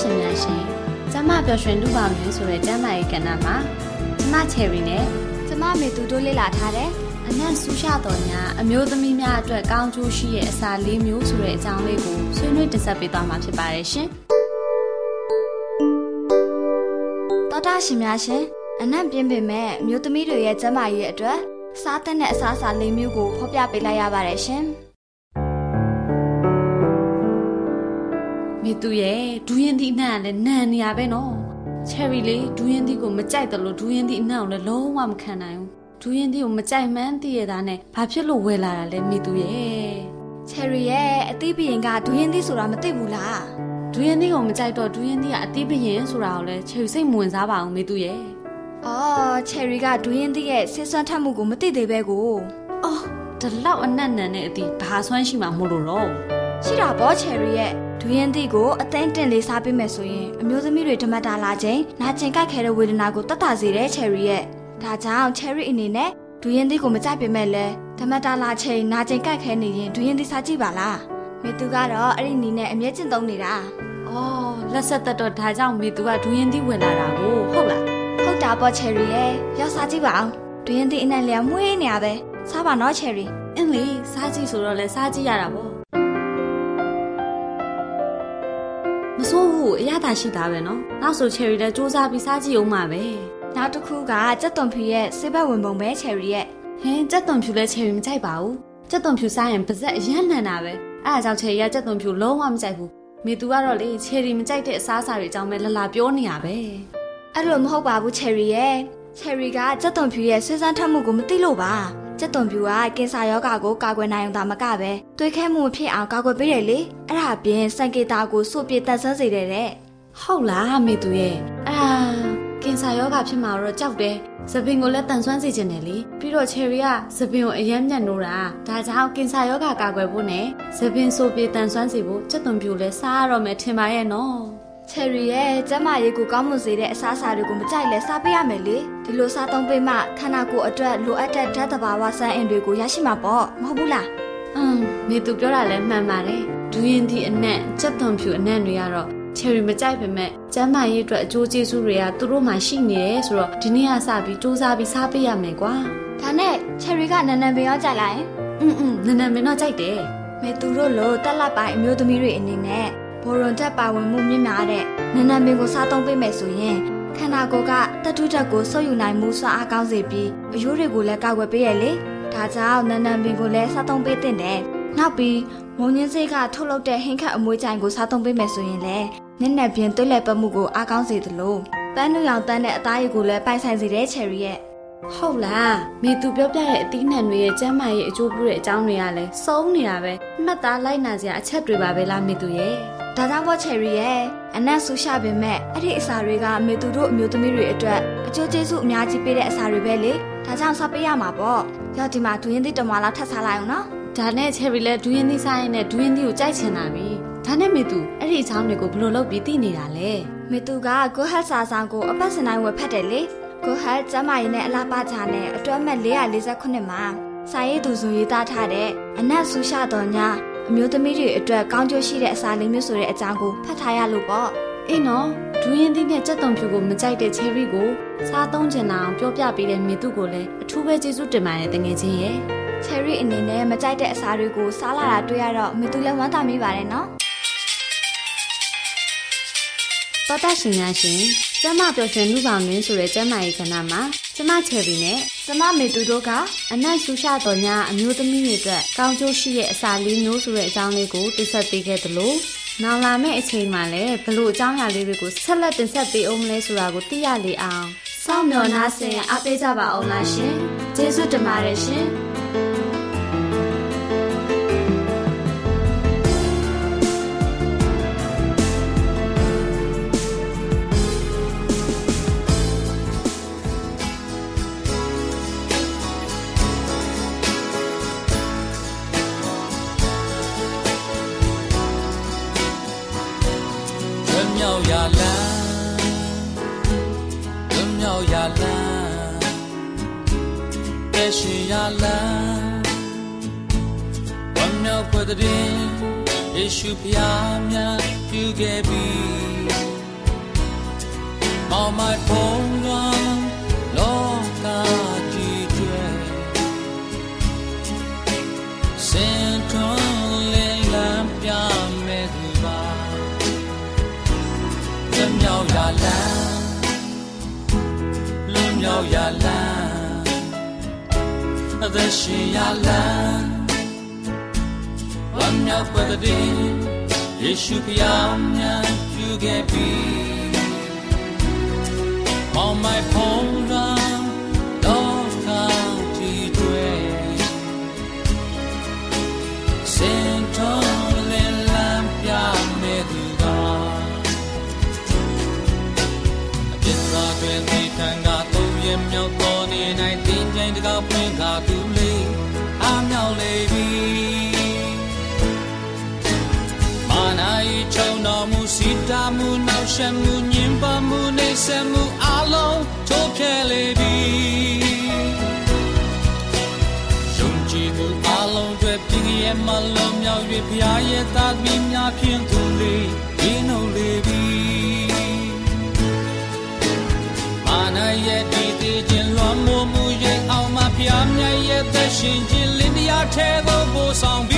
ရှင်များရှင်ကျမပျော်ရွှင်လူပေါင်းရင်းဆိုတဲ့ကျမ်းမာရေးကဏ္ဍမှာကျမချယ်ရီနဲ့ကျမမေသူတို့လေ့လာထားတယ်အနက်ဆူရှတော်ညာအမျိုးသမီးများအတွက်ကောင်းကျိုးရှိရဲ့အစာလေးမျိုးဆိုတဲ့အကြောင်းလေးကိုဆွေးနွေးတင်ဆက်ပေးသွားမှာဖြစ်ပါတယ်ရှင်တော်တာရှင်များရှင်အနက်ပြင်းပင်မဲ့မျိုးသမီးတွေရဲ့ကျန်းမာရေးအတွက် စားတဲ့အစားအစာလေးမျိုးကိုဖော်ပြပေးလိုက်ရပါတယ်ရှင်။မိသူရဲ့ဒူးရင်သီးအနှံ့ကလည်းနန်နေရပဲနော်။ချယ်ရီလေးဒူးရင်သီးကိုမကြိုက်တယ်လို့ဒူးရင်သီးအနှံ့ကိုလည်းလုံးဝမခံနိုင်ဘူး။ဒူးရင်သီးကိုမကြိုက်မှန်းသိရတာနဲ့ဘာဖြစ်လို့ဝယ်လာတာလဲမိသူရဲ့။ချယ်ရီရဲ့အသီးပရင်ကဒူးရင်သီးဆိုတာမသိဘူးလား။ဒူးရင်သီးကိုမကြိုက်တော့ဒူးရင်သီးကအသီးပရင်ဆိုတာကိုလည်းချယ်ရီစိတ်မဝင်စားပါဘူးမိသူရဲ့။ အော်ချယ်ရီကဒူးရင်သီးရဲ့ဆေးစွမ်းထက်မှုကိုမသိသေးပဲကို။အော်ဒီလောက်အနက်နန်တဲ့အသီးဘာဆွမ်းရှိမှမို့လို့တော့ရှိတာပေါ့ချယ်ရီရဲ့ဒူးရင်သီးကိုအသိန်းတင်လေးစားပေးမယ်ဆိုရင်အမျိုးသမီးတွေဓမ္မတာလာခြင်းနာကျင်ကြိုက်ခဲတဲ့ဝေဒနာကိုတတ်တာစေတယ်ချယ်ရီရဲ့ဒါကြောင့်ချယ်ရီအနေနဲ့ဒူးရင်သီးကိုမကြိုက်ပေမဲ့လည်းဓမ္မတာလာချိန်နာကျင်ကြိုက်ခဲနေရင်ဒူးရင်သီးစားကြည့်ပါလားမေသူကတော့အဲ့ဒီနီးနဲ့အမြဲကျင့်သုံးနေတာ။အော်လက်ဆက်သက်တော့ဒါကြောင့်မေသူကဒူးရင်သီးဝင်လာတာကိုဟုတ်လား ဟုတ်တာပေါ့ချယ်ရီရဲ့ရောက်စားကြည့်ပါအောင်ဒွင်းသည့်အနံ့လျာမွေးနေရပဲစားပါနော်ချယ်ရီအင်းလေစားကြည့်ဆိုတော့လဲစားကြည့်ရတာပေါ့မဆိုးဘူးအရသာရှိတာပဲနော်နောက်ဆိုချယ်ရီလည်းစူးစမ်းပြီးစားကြည့်အောင်ပါပဲနောက်တစ်ခုကကြက်သွန်ဖြူရဲ့ဆေးဘက်ဝင်ပုံပဲချယ်ရီရဲ့ဟင်းကြက်သွန်ဖြူလည်းချယ်ရီမကြိုက်ပါဘူးကြက်သွန်ဖြူစားရင်ပါဇက်အရမ်းနန်တာပဲအဲအကြောင့်ချယ်ရီကကြက်သွန်ဖြူလုံးဝမကြိုက်ဘူးမေသူကတော့လေချယ်ရီမကြိုက်တဲ့အစားအစာတွေအကြောင်းပဲလလာပြောနေရပဲ အဲ့လိုမဟုတ်ပါဘူးချယ်ရီရဲ့ချယ်ရီကကြက်သွန်ဖြူရဲ့ဆွေးစမ်းထက်မှုကိုမသိလို့ပါကြက်သွန်ဖြူကကင်ဆာရောဂါကိုကာကွယ်နိုင်အောင်သာမကပဲသွေးခဲမှုဖြစ်အောင်ကာကွယ်ပေးတယ်လေအဲ့ဒါပြင်စံကေတာကိုစုပ်ပြတန်ဆန်းစေတယ်တဲ့ဟုတ်လားမေသူရဲ့အာကင်ဆာရောဂါဖြစ်မှာတော့ကြောက်တယ်သပင်ကိုလည်းတန်ဆွမ်းစေချင်တယ်လေပြီးတော့ချယ်ရီကသပင်ကိုအယမ်းညံ့နိုးတာဒါကြောင့်ကင်ဆာရောဂါကာကွယ်ဖို့နဲ့သပင်ဆိုပြေတန်ဆွမ်းစေဖို့ကြက်သွန်ဖြူလည်းစားရတော့မယ်ထင်ပါရဲ့နော် ချယ်ရီရဲ့ကျမရေးကိုကောင်းမွန်စေတဲ့အစားအစာတွေကိုမကြိုက်လဲစားပေးရမယ်လေဒီလိုစားသုံးပေးမှခန္ဓာကိုယ်အတွက်လိုအပ်တဲ့ဓာတ်သဘာဝစမ်းအင်တွေကိုရရှိမှာပေါ့မဟုတ်ဘူးလားအမ်နေသူပြောတာလည်းမှန်ပါတယ်ဒူရင်ဒီအနက်ကြက်သွန်ဖြူအနက်တွေကတော့ချယ်ရီမကြိုက်ပေမဲ့ကျမ်းမာရေးအတွက်အကျိုးကျေးဇူးတွေကသူတို့မှရှိနေတယ်ဆိုတော့ဒီနေ့ကစပြီးစူးစမ်းပြီးစားပေးရမယ်ကွာဒါနဲ့ချယ်ရီကနန်နန်ပင်ရောကြိုက်လိုက်အင်းအင်းနန်နန်ပင်တော့ကြိုက်တယ်မေသူတို့လိုတက်လက်ပိုင်းအမျိုးသမီးတွေအနေနဲ့ ဘော်ရွန်တက်ပါဝင်မှုမြင့်များတဲ့နန်းနန်းပင်ကိုစားသုံးပေးမယ်ဆိုရင်ခန္ဓာကိုယ်ကတတုတက်ကိုဆုပ်ယူနိုင်မှုစွမ်းအားကောင်းစေပြီးအရိုးတွေကိုလည်းကာကွယ်ပေးရလေဒါကြောင့်နန်းနန်းပင်ကိုလည်းစားသုံးပေးသင့်တယ်နောက်ပြီးမုံညင်းစေးကထုတ်လုပ်တဲ့ဟင်းခတ်အမွှေးကြိုင်ကိုစားသုံးပေးမယ်ဆိုရင်လည်းနက်နက်ပြင်းသွေးလည်ပတ်မှုကိုအားကောင်းစေသလိုပန်းနူရောင်တန်းတဲ့အသားရည်ကိုလည်းပိုင်ဆိုင်စေတဲ့ချယ်ရီရဲ့ ဟဟုတ်လားမေသူပြောပြတဲ့အသီးနှံတွေရဲ့ကျန်းမာရေးအကျိုးပြုတဲ့အကြောင်းတွေကလည်းစုံနေတာပဲမှတ်သားလိုက်နာစရာအချက်တွေပါပဲလားမေသူရဲ့ဒါကြောင့်ပေါ့ချယ်ရီရဲ့အနက်ဆူရှာပေမဲ့အဲ့ဒီအစာတွေကမေသူတို့အမျိုးသမီးတွေအတွက်အကျိုးကျေးဇူးအများကြီးပေးတဲ့အစာတွေပဲလေဒါကြောင့်စားပေးရမှာပေါ့ရောက်ဒီမှာဒူရင်သီးတမလောက်ထပ်စားလိုက်အောင်နော်ဒါနဲ့ချယ်ရီလည်းဒူးရင်သီးစားရင်နဲ့ဒူးရင်သီးကိုကြိုက်ချင်တာပြီဒါနဲ့မေသူအဲ့ဒီအကြောင်းတွေကိုဘယ်လိုလုပ်ပြီးသိနေတာလဲမေသူကကိုဟတ်စာဆောင်ကိုအပတ်စတိုင်းဝယ်ဖတ်တယ်လေ ကိုဟတ်ကျမကြီးနဲ့အလားပါချာနဲ့အတွဲမဲ့448မှာစာရေးသူစုရေးသားထားတဲ့အနက်ဆူရှာတော်ညာအမျိုးသမီးတွေအတွက်ကောင်းကျိုးရှိတဲ့အစာလေးမျိုးဆိုတဲ့အကြောင်းကိုဖတ်ထားရလို့ပေါ့အေးနော်ဒူးရင်သီးနဲ့ကြက်သွန်ဖြူကိုမကြိုက်တဲ့ချယ်ရီကိုစားသုံးချင်တာအောင်ပြောပြပေးတဲ့မေသူကိုလည်းအထူးပဲကျေးဇူးတင်ပါတယ်တငယ်ချင်းရဲ့ချယ်ရီအနေနဲ့မကြိုက်တဲ့အစာတွေကိုစားလာတာတွေ့ရတော့မေသူလည်းဝမ်းသာမိပါတယ်နော် တော်တာရှင်များရှင်ကျမပျော်ရွှင်လူပေါင်းတွင်ဆိုတဲ့ကျမရဲ့ခဏမှာကျမချယ်ရီနဲ့ကျမမေသူတို့ကအနက်ဆူရှာတော်ညာအမျိုးသမီးတွေအတွက်ကောင်းကျိုးရှိတဲ့အစာလေးမျိုးဆိုတဲ့အကြောင်းလေးကိုတင်ဆက်ပေးခဲ့သလိုနောက်လာမယ့်အချိန်မှာလည်းဘလို့အကြောင်းအရာလေးတွေကိုဆက်လက်တင်ဆက်ပေးအောင်မလဲဆိုတာကိုသိရလေအောင်စောင့်မျှော်နှားဆင်အားပေးကြပါအောင်လားရှင်ကျေးဇူးတင်ပါတယ်ရှင် ရှုဖျားမြတ်ပြုခဲ့ပြီမောင်မိုက်ဖုံးလွန်လောကကြီးတွေစင်ထွန်းလင်းလန်းပြမဲ့သူပါလွတ်မြောက်ရာလမ်းလွတ်မြောက်ရာလမ်းအသက်ရှင်ရာလမ်းဝ မ်းမြောက်ဖွယ်တဲ့ယေရှုဖျားမြတ်ပြုခဲ့ပြီ On my phone run တော့ကောင်းကြည့်တွေစင်ထုံးလင်းလန်းပြမဲ့သူကအပြစ်သားတွေဒီထံကသုံးရမြောက်တော် ချုံတော်မူစီတာမှုနောက်ရှက်မှုညင်ပါမှုနေဆက်မှုအလုံးထိုးဖြဲလေပြီယုံကြည်သူအလုံးတွေပြင်းရဲ့မလုံးမြောက်၍ဖျားရဲ့သားသမီးများဖြင့်သူလေးဒီနှုတ်လေပြီမာနရဲ့ဒီသေးခြင်းလွန်မိုးမှုရဲ့အောင်မဖျားမြတ်ရဲ့သက်ရှင်ခြင်းလင်းတရားထဲသို့ပို့ဆောင်ပြီး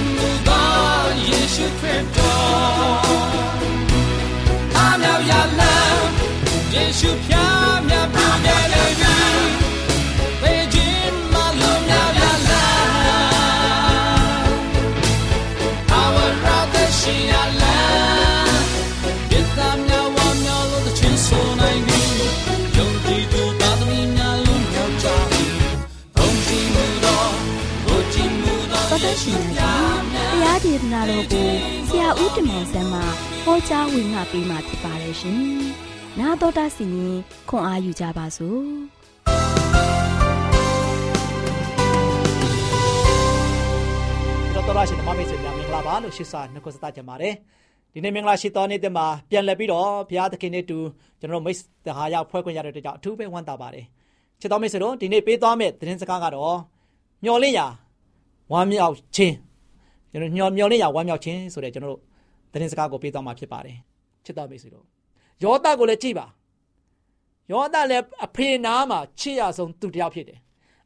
ရှင်မူသောယေရှုခရစ်တော်အမြောက်ရလမ်းယေရှုဖျားမြတ်ပြုတယ်လေပြီပေခြင်းမလုံးမြောက်ရလား Our brother she Allah ဒီသားမြတ်ဝါမြောက်လို့တချင်းဆိုနိုင်ပြီယုံကြည်သူသားသမီးများလုံးမြောက်ကြပြီဘုံကြည်မှုတော်ဘုကြည်မှုတော်တော်တော်ရှင်များရှင် တရားဒေသနာတော်ကိုဆရာဦးတင်မောင်ဆန်းမှဟောကြားဝင်ငါပေးมาဖြစ်ပါတယ်ရှင်။နာတော်တာစီရင်ခွန်အားယူကြပါစို့တော်တော်ရှိဓမ္မမိတ်ဆွေများမင်္ဂလာပါလို့ရှိစာနှုတ်ဆက်ကြပါတယ်ဒီနေ့မင်္ဂလာရှိတော်နေ့တည်းမှာပြန်လည်ပြီးတော့ဘုရားသခင်နဲ့တူကျွန်တော်တို့မိတ်တဟာရဖွဲ့ခွင့်ရတဲ့အတွက်ကြောင့်အထူးပဲဝမ်းသာပါတယ်ချစ်တော်မိတ်ဆွေတို့ဒီနေ့ပေးသွားမယ့်သတင်းစကားကတော့မျော်လင့်ရာဝမ်းမြောက်ခြင်း ကျွန်တော်မျော်မျော်လင့်ရာဝမ်းမြောက်ခြင်းဆိုတဲ့ကျွန်တော်တို့သတင်းစကားကိုပေးသွားမှာဖြစ်ပါတယ်ချစ်တော်မိတ်ဆွေတို့ယောသကိုလည်းကြည့်ပါယောသလည်းအဖေနာမှာချစ်ရဆုံးသူတစ်ယောက်ဖြစ်တယ်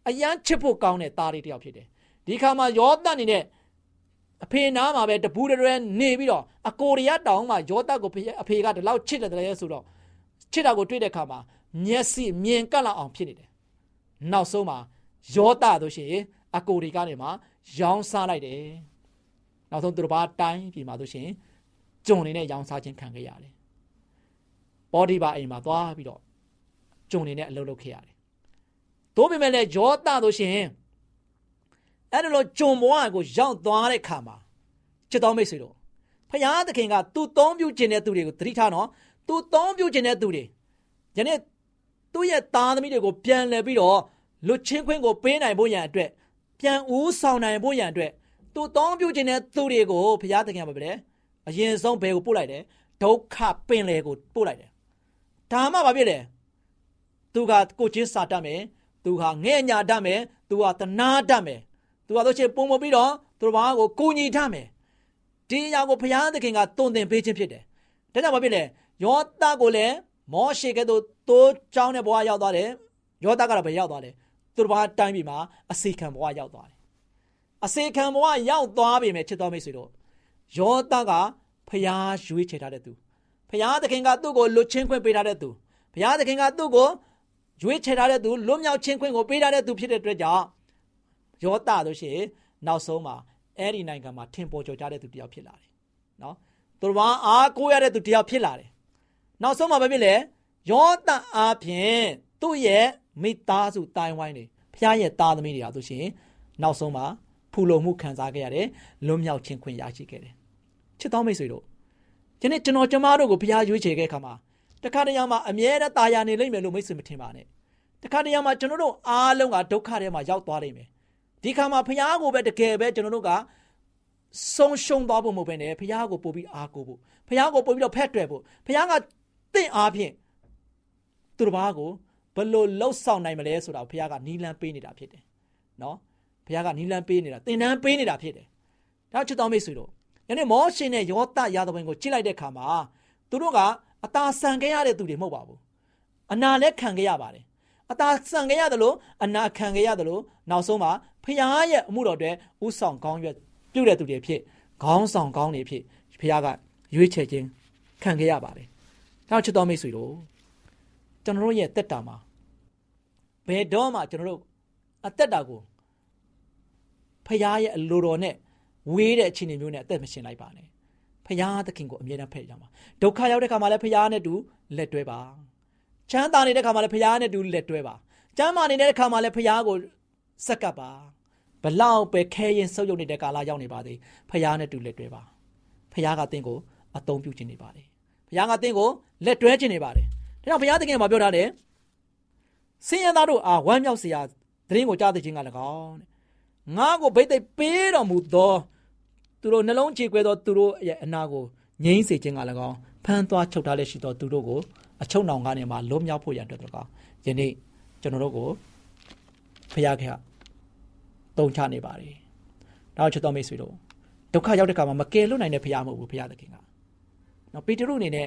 အယမ်းချစ်ဖို့ကောင်းတဲ့သားလေးတစ်ယောက်ဖြစ်တယ်ဒီခါမှာယောသအနေနဲ့အဖေနားမှာပဲတပူးတရဲနေပြီးတော့အကိုရီးယားတောင်မှာယောသက်ကိုအဖေကဒီလောက်ချစ်တယ်တည်းဆိုတော့ချစ်တာကိုတွေ့တဲ့အခါမှာမျက်စိမြင်ကပ်လောက်အောင်ဖြစ်နေတယ်နောက်ဆုံးမှာယောသတို့ရှိရင်အကိုတွေကနေမှရောင်းစားလိုက်တယ် နောက်ဆုံးသူတို့ဘာတိုင်းပြည်မှာတို့ရှိရင်ဂျွန်နေနဲ့ရောင်းစားခြင်းခံခဲ့ရတယ်ဘောဒီဘာအိမ်မှာသွားပြီးတော့ဂျွန်နေနဲ့အလုပ်လုပ်ခဲ့ရတယ်။သို့ပေမဲ့လည်းယောသတို့ရှင်အဲ့ဒါလိုဂျွန်ဘွားကိုရောက်သွားတဲ့ခါမှာချစ်တော်မိတ်ဆွေတို့ဖယားသခင်ကသူ့သုံးပြုခြင်းတဲ့သူတွေကိုသတိထားနော်သူသုံးပြုခြင်းတဲ့သူတွေယနေ့သူ့ရဲ့သားသမီးတွေကိုပြန်လှည့်ပြီးတော့လွတ်ချင်းခွင့်ကိုပေးနိုင်ဖို့ရန်အတွက်ပြန်ဦးဆောင်နိုင်ဖို့ရန်အတွက် သူသုံးပြုခြင်းတဲ့သူတွေကိုဖယားသခင်ကပဲလေအရင်ဆုံးဘယ်ကိုပို့လိုက်တယ်ဒုက္ခပင်လေကိုပို့လိုက်တယ်ဒါမှဘာဖြစ်လဲသူကကိုချင်းစာတတ်မယ်သူဟာငဲ့ညာတတ်မယ်သူဟာတနာတတ်မယ်သူဟာတို့ချေပုံမပြီးတော့သူတို့ဘာကိုကိုညီတတ်မယ်ဒီအရာကိုဘုရားသခင်ကတုံသင်ပေးခြင်းဖြစ်တယ်ဒါကြောင့်ဘာဖြစ်လဲယောသကိုလည်းမောရှေကဲ့သို့တိုးချောင်းတဲ့ဘဝရောက်သွားတယ်ယောသကတော့ဘယ်ရောက်သွားလဲသူတို့ဘာတိုင်းပြည်မှာအစီခံဘဝရောက်သွားတယ် အစီခံဘဝရောက်သွားပြီမဲ့ချစ်တော်မိတ်ဆွေတို့ယောသကဖျားရွေးချယ်ထားတဲ့သူဖျားသခင်ကသူ့ကိုလွတ်ချင်းခွင့်ပေးထားတဲ့သူဘုရားသခင်ကသူ့ကိုရွေးချယ်ထားတဲ့သူလွတ်မြောက်ခြင်းခွင့်ကိုပေးထားတဲ့သူဖြစ်တဲ့အတွက်ကြောင့်ယောသတို့ရှိနောက်ဆုံးမှာအဲ့ဒီနိုင်ငံမှာထင်ပေါ်ကျော်ကြတဲ့သူတယောက်ဖြစ်လာတယ်နော်သူတော်ဘာအားကိုးရတဲ့သူတယောက်ဖြစ်လာတယ်နောက်ဆုံးမှာဘာဖြစ်လဲယောသအားဖြင့်သူ့ရဲ့မိသားစုတိုင်ဝိုင်းတွေဖခင်ရဲ့သားသမီးတွေဟာဆိုရှင်နောက်ဆုံးမှာ ဖူလုံမှုခံစားခဲ့ရတယ်လွတ်မြောက်ခြင်းခွင့်ရရှိခဲ့တယ်ချစ်တော်မိတ်ဆွေတို့ဒီနေ့ကျွန်တော်ကျမတို့ကိုဘုရားရွေးချယ်ခဲ့ခါမှာတခါတရံမှာအမြဲတမ်းตายာနေလိမ့်မယ်လို့မိတ်ဆွေမထင်ပါနဲ့တခါတရံမှာကျွန်တော်တို့အားလုံးကဒုက္ခထဲမှာရောက်သွားလိမ့်မယ်ဒီခါမှာဖះကိုပဲတကယ်ပဲကျွန်တော်တို့ကဆုံးရှုံးသွားဖို့မဟုတ်ဘဲနဲ့ဖះကိုပို့ပြီးအားကိုဖို့ဖះကိုပို့ပြီးတော့ဖက်တွယ်ဖို့ဖះကတင့်အားဖြင့်သူတစ်ပါးကိုဘလို့လှုပ်ဆောင်နိုင်မလဲဆိုတာဖះကနီလန်းပေးနေတာဖြစ်တယ်နော် ဖះကနီလန်းပေးနေတာတင်တန်းပေးနေတာဖြစ်တယ်ဒါချစ်တော်မိတ်ဆွေတို့ယနေ့မောရှင်နဲ့ယောသရာသဝင်ကိုကြည့်လိုက်တဲ့အခါမှာသူတို့ကအသာဆန်ခဲ့ရတဲ့သူတွေမဟုတ်ပါဘူးအနာလည်းခံခဲ့ရပါတယ်အသာဆန်ခဲ့ရတယ်လို့အနာခံခဲ့ရတယ်လို့နောက်ဆုံးမှာဖခင်ရဲ့အမှုတော်တွေဥဆောင်ကောင်းရွက်ပြုတဲ့သူတွေဖြစ်ခေါင်းဆောင်ကောင်းတွေဖြစ်ဖခင်ကရွေးချယ်ခြင်းခံခဲ့ရပါတယ်နောက်ချစ်တော်မိတ်ဆွေတို့ကျွန်တော်တို့ရဲ့တက်တာမှာဘယ်တော့မှကျွန်တော်တို့အသက်တာကို ဖခင်ရဲ့အလိုတော်နဲ့ဝေးတဲ့အခြေအနေမျိုးနဲ့အသက်မရှင်လိုက်ပါနဲ့ဖရာသခင်ကိုအမြဲတမ်းဖဲ့ကြပါဒုက္ခရောက်တဲ့ခါမှာလည်းဖရာနဲ့တူလက်တွဲပါချမ်းသာနေတဲ့ခါမှာလည်းဖရာနဲ့တူလက်တွဲပါကျမ်းမာနေတဲ့ခါမှာလည်းဖရာကိုစက္ကပ်ပါဘလောက်ပဲခဲရင်ဆုပ်ယုပ်နေတဲ့ကာလရောက်နေပါသေးဖရာနဲ့တူလက်တွဲပါဖရာကတင့်ကိုအသုံးပြုခြင်းနေပါတယ်ဖရာကတင့်ကိုလက်တွဲခြင်းနေပါတယ်ဒါကြောင့်ဖရာသခင်ကပြောထားတယ်စင်ရသားတို့အားဝမ်းမြောက်စရာသတင်းကိုကြားသိခြင်းက၎င်းတဲ့ ငါကိုဘိတ်သိပ်ပေးတော်မူသောသူတို့နှလုံးကြေကွဲသောသူတို့ရဲ့အနာကိုငြိမ်းစေခြင်းကလည်းကောင်းဖမ်းသွားချုပ်ထားလက်ရှိသောသူတို့ကိုအချုပ်နှောင်ကနေမှလွတ်မြောက်ဖို့ရန်အတွက်တော့ကောင်းယနေ့ကျွန်တော်တို့ကိုဖျားခဲ့တုံချနေပါတယ်။နောက်ချက်တော်မိတ်ဆွေတို့ဒုက္ခရောက်တဲ့ခါမှာမကယ်လွတ်နိုင်တဲ့ဖျားမဟုတ်ဘူးဖျားသခင်က။နော်ပေတရုအနေနဲ့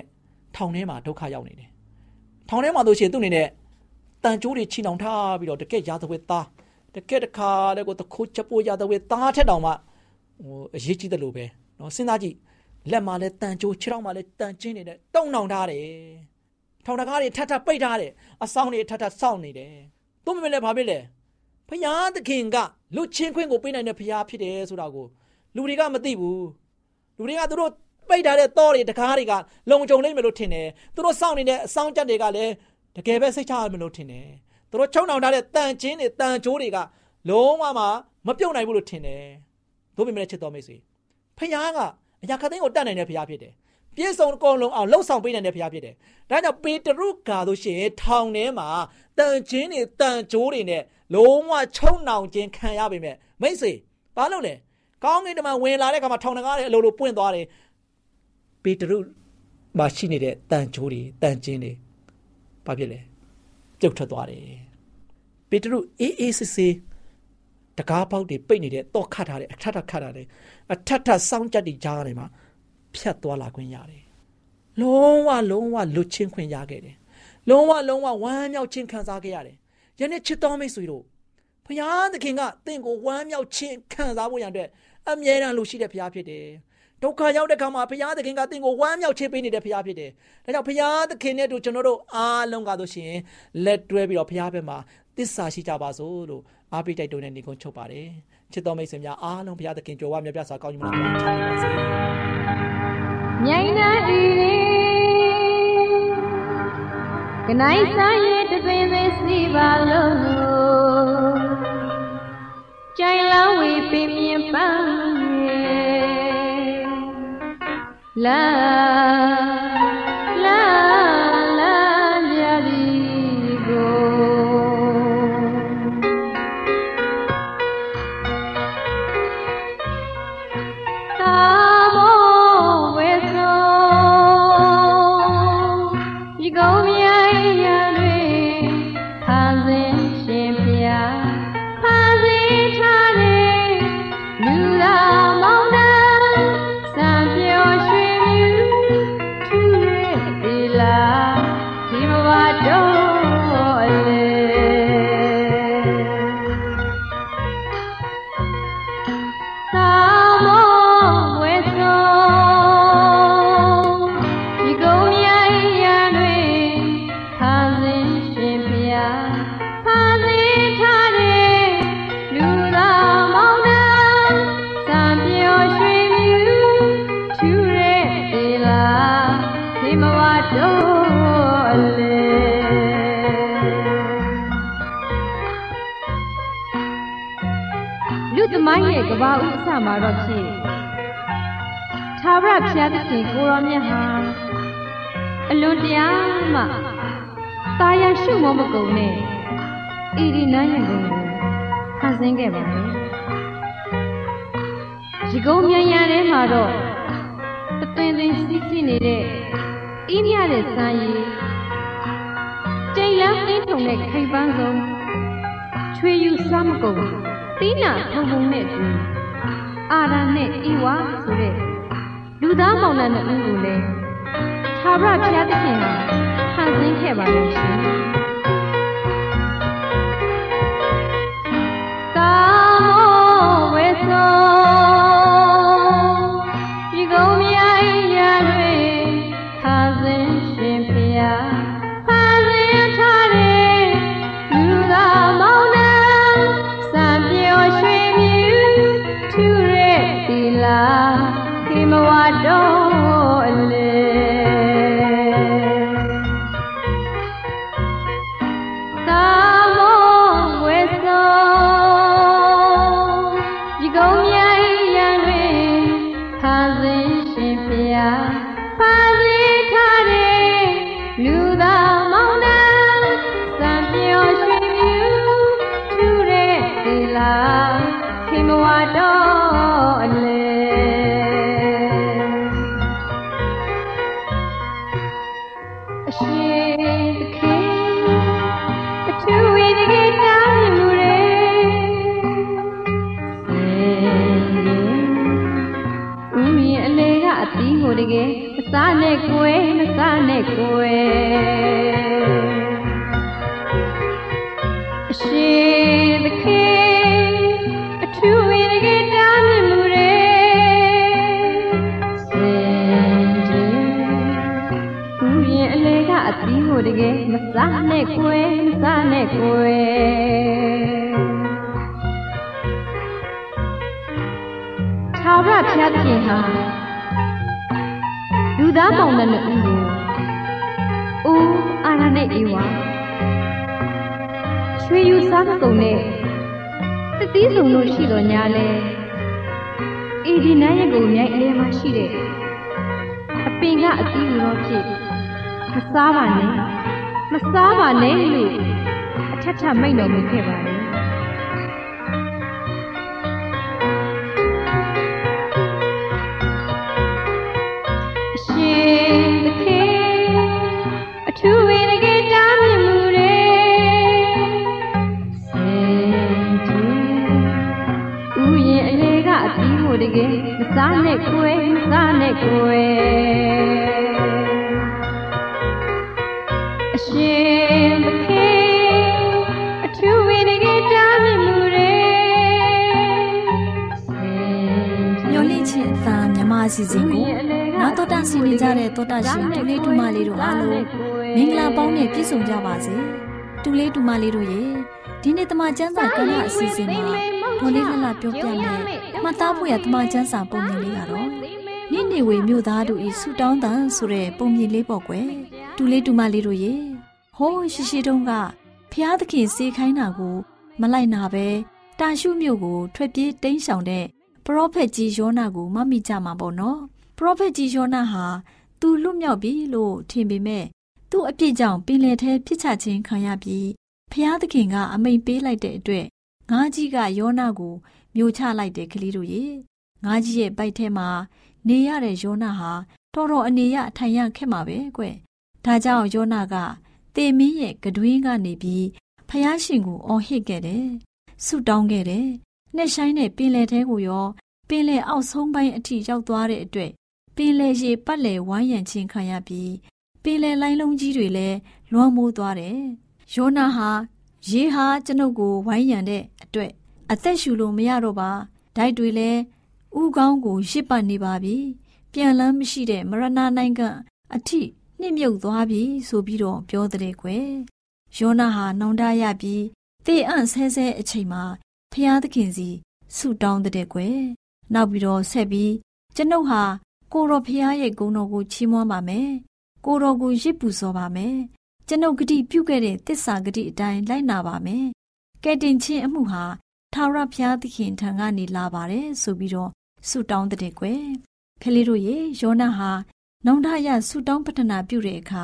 ထောင်ထဲမှာဒုက္ခရောက်နေတယ်။ထောင်ထဲမှာတို့ရှိရင်သူ့အနေနဲ့တန်ကြိုးတွေချီနှောင်ထားပြီးတော့တကက်ရာသဝဲသား တကက်တခါလည်းကိုတခိုးချက်ပိုးရတဲ့ဝေသားထက်တောင်မှဟိုအရေးကြီးတယ်လို့ပဲနော်စဉ်းစားကြည့်လက်မှာလည်းတန်ကြိုးခြေထောက်မှာလည်းတန်ချင်းနေတဲ့တုံနှောင်ထားတယ်ထောင်တကားတွေထထပိတ်ထားတယ်အဆောင်တွေထထစောင့်နေတယ်သူ့မမလည်းဘာဖြစ်လဲဖရာသခင်ကလူချင်းခွင်းကိုပေးနိုင်တဲ့ဖရာဖြစ်တယ်ဆိုတာကိုလူတွေကမသိဘူးလူတွေကသူတို့ပိတ်ထားတဲ့တော့တွေတကားတွေကလုံခြုံနေမယ်လို့ထင်တယ်သူတို့စောင့်နေတဲ့အဆောင်ကြက်တွေကလည်းတကယ်ပဲစိတ်ချရမယ်လို့ထင်တယ် သူတို့ချုံနှောင်ထားတဲ့တန်ချင်းတွေတန်ကြိုးတွေကလုံးဝမပြုတ်နိုင်ဘူးလို့ထင်တယ်တို့ပေမဲ့ချစ်တော်မိတ်ဆွေဖခင်ကအရာခသိန်းကိုတတ်နိုင်တဲ့ဖခင်ဖြစ်တယ်ပြည့်စုံအကုန်လုံးအောင်လှုပ်ဆောင်ပေးနိုင်တဲ့ဖခင်ဖြစ်တယ်ဒါကြောင့်ပေတရုကာတို့ရှင်ထောင်ထဲမှာတန်ချင်းတွေတန်ကြိုးတွေနဲ့လုံးဝချုံနှောင်ခြင်းခံရပေမဲ့မိတ်ဆွေဘာလို့လဲကောင်းကင်တမန်ဝင်လာတဲ့အခါမှာထောင်တကားတွေအလိုလိုပွင့်သွားတယ်ပေတရုမှာရှိနေတဲ့တန်ကြိုးတွေတန်ချင်းတွေဘာဖြစ်လဲ ပြုတ်ထွက်သွားတယ်ပေတရုအေးအေးဆေးဆေးတကားပေါက်တွေပိတ်နေတဲ့တော့ခတ်ထားတယ်အထက်ထက်ခတ်ထားတယ်အထက်ထက်စောင်းကြက်တွေကြားနေမှာဖြတ်သွားလာခွင့်ရတယ်လုံးဝလုံးဝလွတ်ချင်းခွင့်ရခဲ့တယ်လုံးဝလုံးဝဝမ်းမြောက်ခြင်းခံစားခဲ့ရတယ်ယနေ့ချစ်တော်မိတ်ဆွေတို့ဘုရားသခင်ကတင့်ကိုဝမ်းမြောက်ခြင်းခံစားဖို့ရန်အတွက်အမြဲတမ်းလိုရှိတဲ့ဘုရားဖြစ်တယ် ဒုက္ခရောက်တဲ့ခါမှာဘုရားသခင်ကသင်ကိုဝမ်းမြောက်ချေပေးနေတဲ့ဘုရားဖြစ်တယ်။ဒါကြောင့်ဘုရားသခင်နဲ့တူကျွန်တော်တို့အားလုံးကဆိုရှင်လက်တွဲပြီးတော့ဘုရားဘက်မှာတစ္ဆာရှိကြပါစို့လို့အားပေးတိုက်တွန်းတဲ့ညီကုန်းချုပ်ပါတယ်။ချစ်တော်မိတ်ဆွေများအားလုံးဘုရားသခင်ကြွယ်ဝမြတ်ပြစွာကောင်းချီးမွမ်းပါစေ။မြိုင်နာဤရေကနိုင်စားရဲ့တပင်ပဲစီပါလို့ကြိုင်လောင်းဝေပင်မြပန်း Love. ရာသခင်ကိုရောမြတ်ဟာအလွန်တရာမှတာယာရှုမမကုန်နဲ့ဣရိနယံကိုဖန်ဆင်းခဲ့ပါတယ်။ဒီကုန်းမြန်ရတဲ့မှာတော့တသွင်သွင်စီးစီးနေတဲ့ဣရိယတဲ့စံရည်တိမ်လန်းနှင်းထုံတဲ့ခိုင်ပန်းဆုံးချွေယူစမ်းမကုန်သီးနာထုံထုံနဲ့တူအာရနဲ့ဤဝါဆိုတဲ့ လူသားမောင်နှံတို့ကိုလည်းသာဝရဘုရားသခင်ဟာဖန်ဆင်းခဲ့ပါလို့ရှင်။သာမောဝေသော နဲ့အေးဝါရွှေယူစားကုံနဲ့တတိစုံလို့ရှိတော်ညာလဲအေဒီနန်းရဲ့ကုံမြိုင်အလဲမှာရှိတဲ့အပင်ကအတီးလိုတော့ဖြစ်မစားပါနဲ့မစားပါနဲ့လို့အထက်ထမိတ်တော်မူခဲ့ပါတယ် ကွယ်အရှင်သခင်အထူးဝိနည်းတားမြင်မှုတွေညှိုလင့်ခြင်းအသာမြမအစီအစဉ်ကိုနာတော်တာဆင်နေကြတဲ့တောတာရှင်တူလေးတူမလေးတို့အားလုံးမင်္ဂလာပေါင်းနဲ့ပြည့်စုံကြပါစေတူလေးတူမလေးတို့ရဲ့ဒီနေ့တမချန်းစာကဏ္ဍအစီအစဉ်မှာဒေါ်လေးလှလှပြောပြမယ်မှတ်သားဖို့ရတမချန်းစာပုံ နိနေဝေမြို့သားတို့ဤဆူတောင်းတန်ဆိုတဲ့ပုံမြင်လေးပေါ့ကွယ်တူလေးတူမလေးတို့ရေဟိုးရှိရှိတုန်းကဖျားသခင်စေခိုင်းတာကို မလိုက်နာပဲတာရှုမြို့ကို ထွက်ပြေးတိမ်းရှောင်တဲ့ပရောဖက်ကြီးယောနာကိုမမိကြမှာပေါ့နော်ပရောဖက်ကြီးယောနာဟာသူလွတ်မြောက်ပြီလို့ထင်ပေမဲ့သူ့အပြစ်ကြောင့်ပင်လယ်ထဲဖြစ်ချခြင်းခံရပြီးဖျားသခင်ကအမိန်ပေးလိုက်တဲ့အတွက်ငါးကြီးကယောနာကိုမျိုးချလိုက်တဲ့ကလေးတို့ရေငါးကြီးရဲ့ပိုက်ထဲမှာ နေရတဲ့ယောနာဟာတော်တော်အနေရထိုင်ရခက်မှာပဲကွဒါကြောင့်ယောနာကတေမင်းရဲ့ကတွင်းကနေပြီးဖျားရှင်ကိုအော်ဟစ်ခဲ့တယ်ဆုတောင်းခဲ့တယ်နှက်ဆိုင်တဲ့ပင်လယ်ထဲကိုရောပင်လယ်အောက်ဆုံးပိုင်းအထိရောက်သွားတဲ့အတွက်ပင်လယ်ရေပတ်လည်ဝိုင်းရံခြင်းခံရပြီးပင်လယ်လိုင်းလုံးကြီးတွေလည်းလွှမ်းမိုးသွားတယ်။ယောနာဟာရေဟာကျွန်ုပ်ကိုဝိုင်းရံတဲ့အတွက်အသက်ရှူလို့မရတော့ပါ။ဓာတ်တွေလည်း ဥကောင်းကိုရစ်ပတ်နေပါပြီ။ပြန်လန်းမရှိတဲ့မရဏနိုင်ငံအထိနှိမ့်မြုပ်သွားပြီဆိုပြီးတော့ပြောတဲ့ကွယ်။ယောနာဟာနောင်တရပြီးတေအံ့ဆဲဆဲအချိန်မှာဖျားသခင်စီဆုတောင်းတဲ့ကွယ်နောက်ပြီးတော့ဆက်ပြီးကျွန်ုပ်ဟာကိုတော်ဖျားရဲ့ဂုဏ်တော်ကိုချီးမွမ်းပါမယ်ကိုတော်ကိုရစ်ပူစောပါမယ်ကျွန်ုပ်ဂတိပြုခဲ့တဲ့တစ္ဆာဂတိအတိုင်းလိုက်နာပါမယ်ကဲတင်ချင်းအမှုဟာ ထာဝရဘုရားသခင်ထံကနေလာပါတယ်ဆိုပြီးတော့ဆုတောင်းတဲ့ကွယ်ခလေးတို့ရေယောနာဟာနောင်တရဆုတောင်းပတနာပြုတဲ့အခါ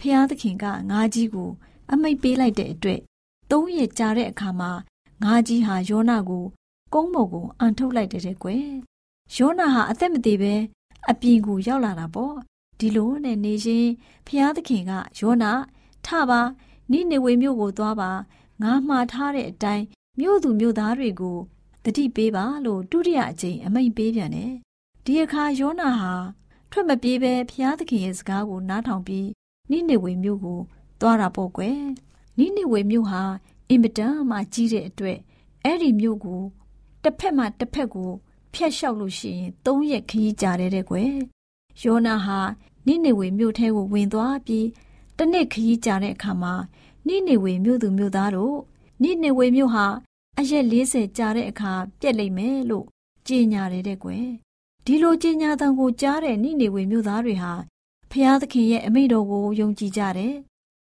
ဖျားသခင်ကငါးကြီးကို အမိတ်ပေးလိုက်တဲ့အတွက်သုံးရက်ကြာတဲ့အခါမှာငါးကြီးဟာယောနာကိုကုန်းပေါ်ကိုအန်ထုတ်လိုက်တဲ့ကွယ်ယောနာဟာအသက်မသေးပဲအပြင်ကိုရောက်လာတာပေါ့ဒီလိုနဲ့နေချင်းဖျားသခင်ကယောနာထပါနိနေဝေမြို့ကိုသွားပါငါမှားထားတဲ့အတိုင်း မြို့သူမြို့သားတွေကိုတတိပေးပါလို့ဒုတိယအကြိမ်အမိန့်ပေးပြန်တယ်ဒီအခါယောနာဟာထွက်မပြေးပဲဖျားသခင်ရဲ့စကားကိုနားထောင်ပြီးနိနေဝေမြို့ကိုသွားတာပေါ့ကွယ်နိနေဝေမြို့ဟာအင်မတန်မှကြီးတဲ့အတွက်အဲ့ဒီမြို့ကိုတစ်ဖက်မှတစ်ဖက်ကိုဖျက်လျှောက်လို့ရှိရင်၃ရက်ခရီးကြာတဲ့တဲ့ကွယ်ယောနာဟာနိနေဝေမြို့ထဲကိုဝင်သွားပြီးတနေ့ခရီးကြာတဲ့အခါမှာနိနေဝေမြို့သူမြို့သားတို့ နိနေဝေမြို့ဟာအရက်40ကြာတဲ့အခါပြက်လိမ့်မယ်လို့ကြေညာတယ်တဲ့ကွယ်ဒီလိုကြေညာတံကိုကြားတဲ့နိနေဝေမြို့သားတွေဟာဖျားသခင်ရဲ့အမိန့်တော်ကိုယုံကြည်ကြတယ်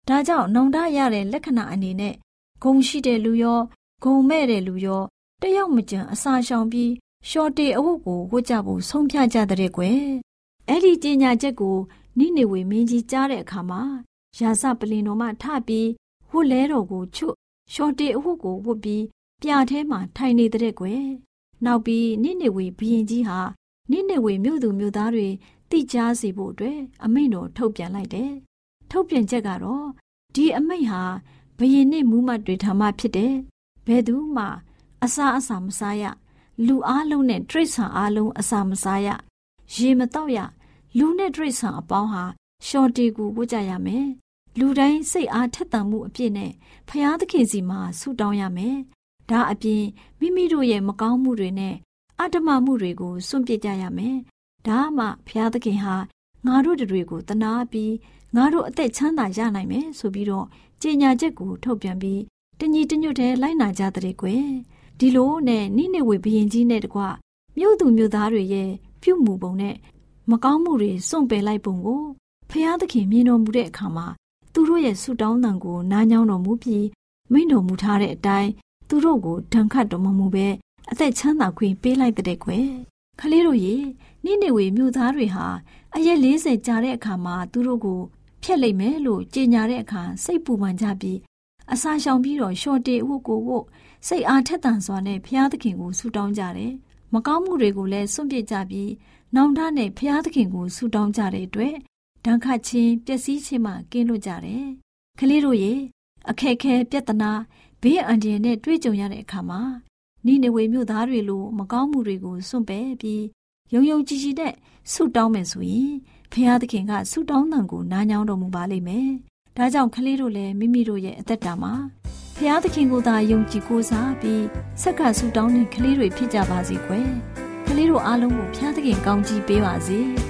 ဒါကြောင့်နောင်တရတဲ့လက္ခဏာအနေနဲ့ဂုံရှိတဲ့လူရောဂုံမဲ့တဲ့လူရောတယောက်မကြံအစာရှောင်ပြီးရှော့တေအဝတ်ကိုဝတ်ကြဖို့ဆုံးဖြတ်ကြတဲ့ကွယ်အဲ့ဒီကြေညာချက်ကိုနိနေဝေမင်းကြီးကြားတဲ့အခါမှာရာဇပလင်တော်မှထပြီးဝတ်လဲတော်ကိုချွတ် ရှော့တေအဝတ်ကိုဝတ်ပြီးပြာထဲမှာထိုင်နေတဲ့ကွယ်နောက်ပြီးနိနေဝေဘရင်ကြီးဟာနိနေဝေမြို့သူမြို့သားတွေတိကြားစေဖို့အတွက်အမိန့်တော်ထုတ်ပြန်လိုက်တယ်ထုတ်ပြန်ချက်ကတော့ဒီအမိန့်ဟာဘရင်နဲ့မူးမတ်တွေထာမဖြစ်တယ်ဘယ်သူမှ အစာအစာမစားရလူအားလုံးနဲ့တရိษံအားလုံးအစာမစားရရေမတော့ရလူနဲ့တရိษံအပေါင်းဟာရှော်တီကိုဝတ်ကြရမယ် လူတိုင်းစိတ်အားထက်သန်မှုအပြည့်နဲ့ဖျားသခင်စီမှာဆုတောင်းရမယ်ဒါအပြင်မိမိတို့ရဲ့မကောင်းမှုတွေနဲ့အတ္တမမှုတွေကိုစွန့်ပစ်ကြရမယ်ဒါမှဖျားသခင်ဟာငါတို့တွေကိုတနာပြီးငါတို့အသက်ချမ်းသာရနိုင်မယ်ဆိုပြီးတော့ကြေညာချက်ကိုထုတ်ပြန်ပြီးတညီတညွတ်တဲ့လိုက်နာကြတဲ့ကွယ်ဒီလိုနဲ့နိနေဝေဘရင်ကြီးနဲ့တကွမြို့သူမြို့သားတွေရဲ့ပြုမှုပုံနဲ့မကောင်းမှုတွေစွန့်ပယ်လိုက်ပုံကိုဖျားသခင်မြင်တော်မူတဲ့အခါမှာ သူတို့ရဲ့ဆုတောင်းတန်ကိုနားညောင်းတော်မူပြီးမိန့်တော်မူထားတဲ့အတိုင်းသူတို့ကိုဒဏ်ခတ်တော်မမူပဲအသက်ချမ်းသာခွင့်ပေးလိုက်တဲ့ကွယ်ခလေးတို့ရေနိနေဝေမြို့သားတွေဟာအရက်40ကြာတဲ့အခါမှာသူတို့ကိုဖျက်လိုက်မယ်လို့ကြေညာတဲ့အခါစိတ်ပူပန်ကြပြီးအစာရှောင်ပြီးတော့ရှော့တေဝတ်ကိုဝတ်စိတ်အားထက်သန်စွာနဲ့ဘုရားသခင်ကိုဆုတောင်းကြတယ်။မကောင်းမှုတွေကိုလည်းစွန့်ပစ်ကြပြီးနောင်တနဲ့ဘုရားသခင်ကိုဆုတောင်းကြတဲ့အတွက် ဒဏ်ခတ်ခြင်းပျက်စီးခြင်းမှကင်းလွတ်ကြတယ်။ကလေးတို့ရေအခက်ခဲပြဿနာဘေးအန္တရာယ်နဲ့တွေ့ကြုံရတဲ့အခါမှာနိနေဝေမြို့သားတွေလိုမကောင်းမှုတွေကိုစွန့်ပယ်ပြီးယုံယုံကြည်ကြည်နဲ့ဆုတောင်းမယ်ဆိုရင်ဖခင်သခင်ကဆုတောင်းတန်ကိုနားညောင်းတော်မူပါလိမ့်မယ်။ဒါကြောင့်ကလေးတို့လည်းမိမိတို့ရဲ့အသက်တာမှာဖခင်သခင်ကိုသာယုံကြည်ကိုးစားပြီးဆက်ကဆုတောင်းတဲ့ကလေးတွေဖြစ်ကြပါစေကွယ်။ကလေးတို့အားလုံးကိုဖျားသခင်ကောင်းကြီးပေးပါစေ။။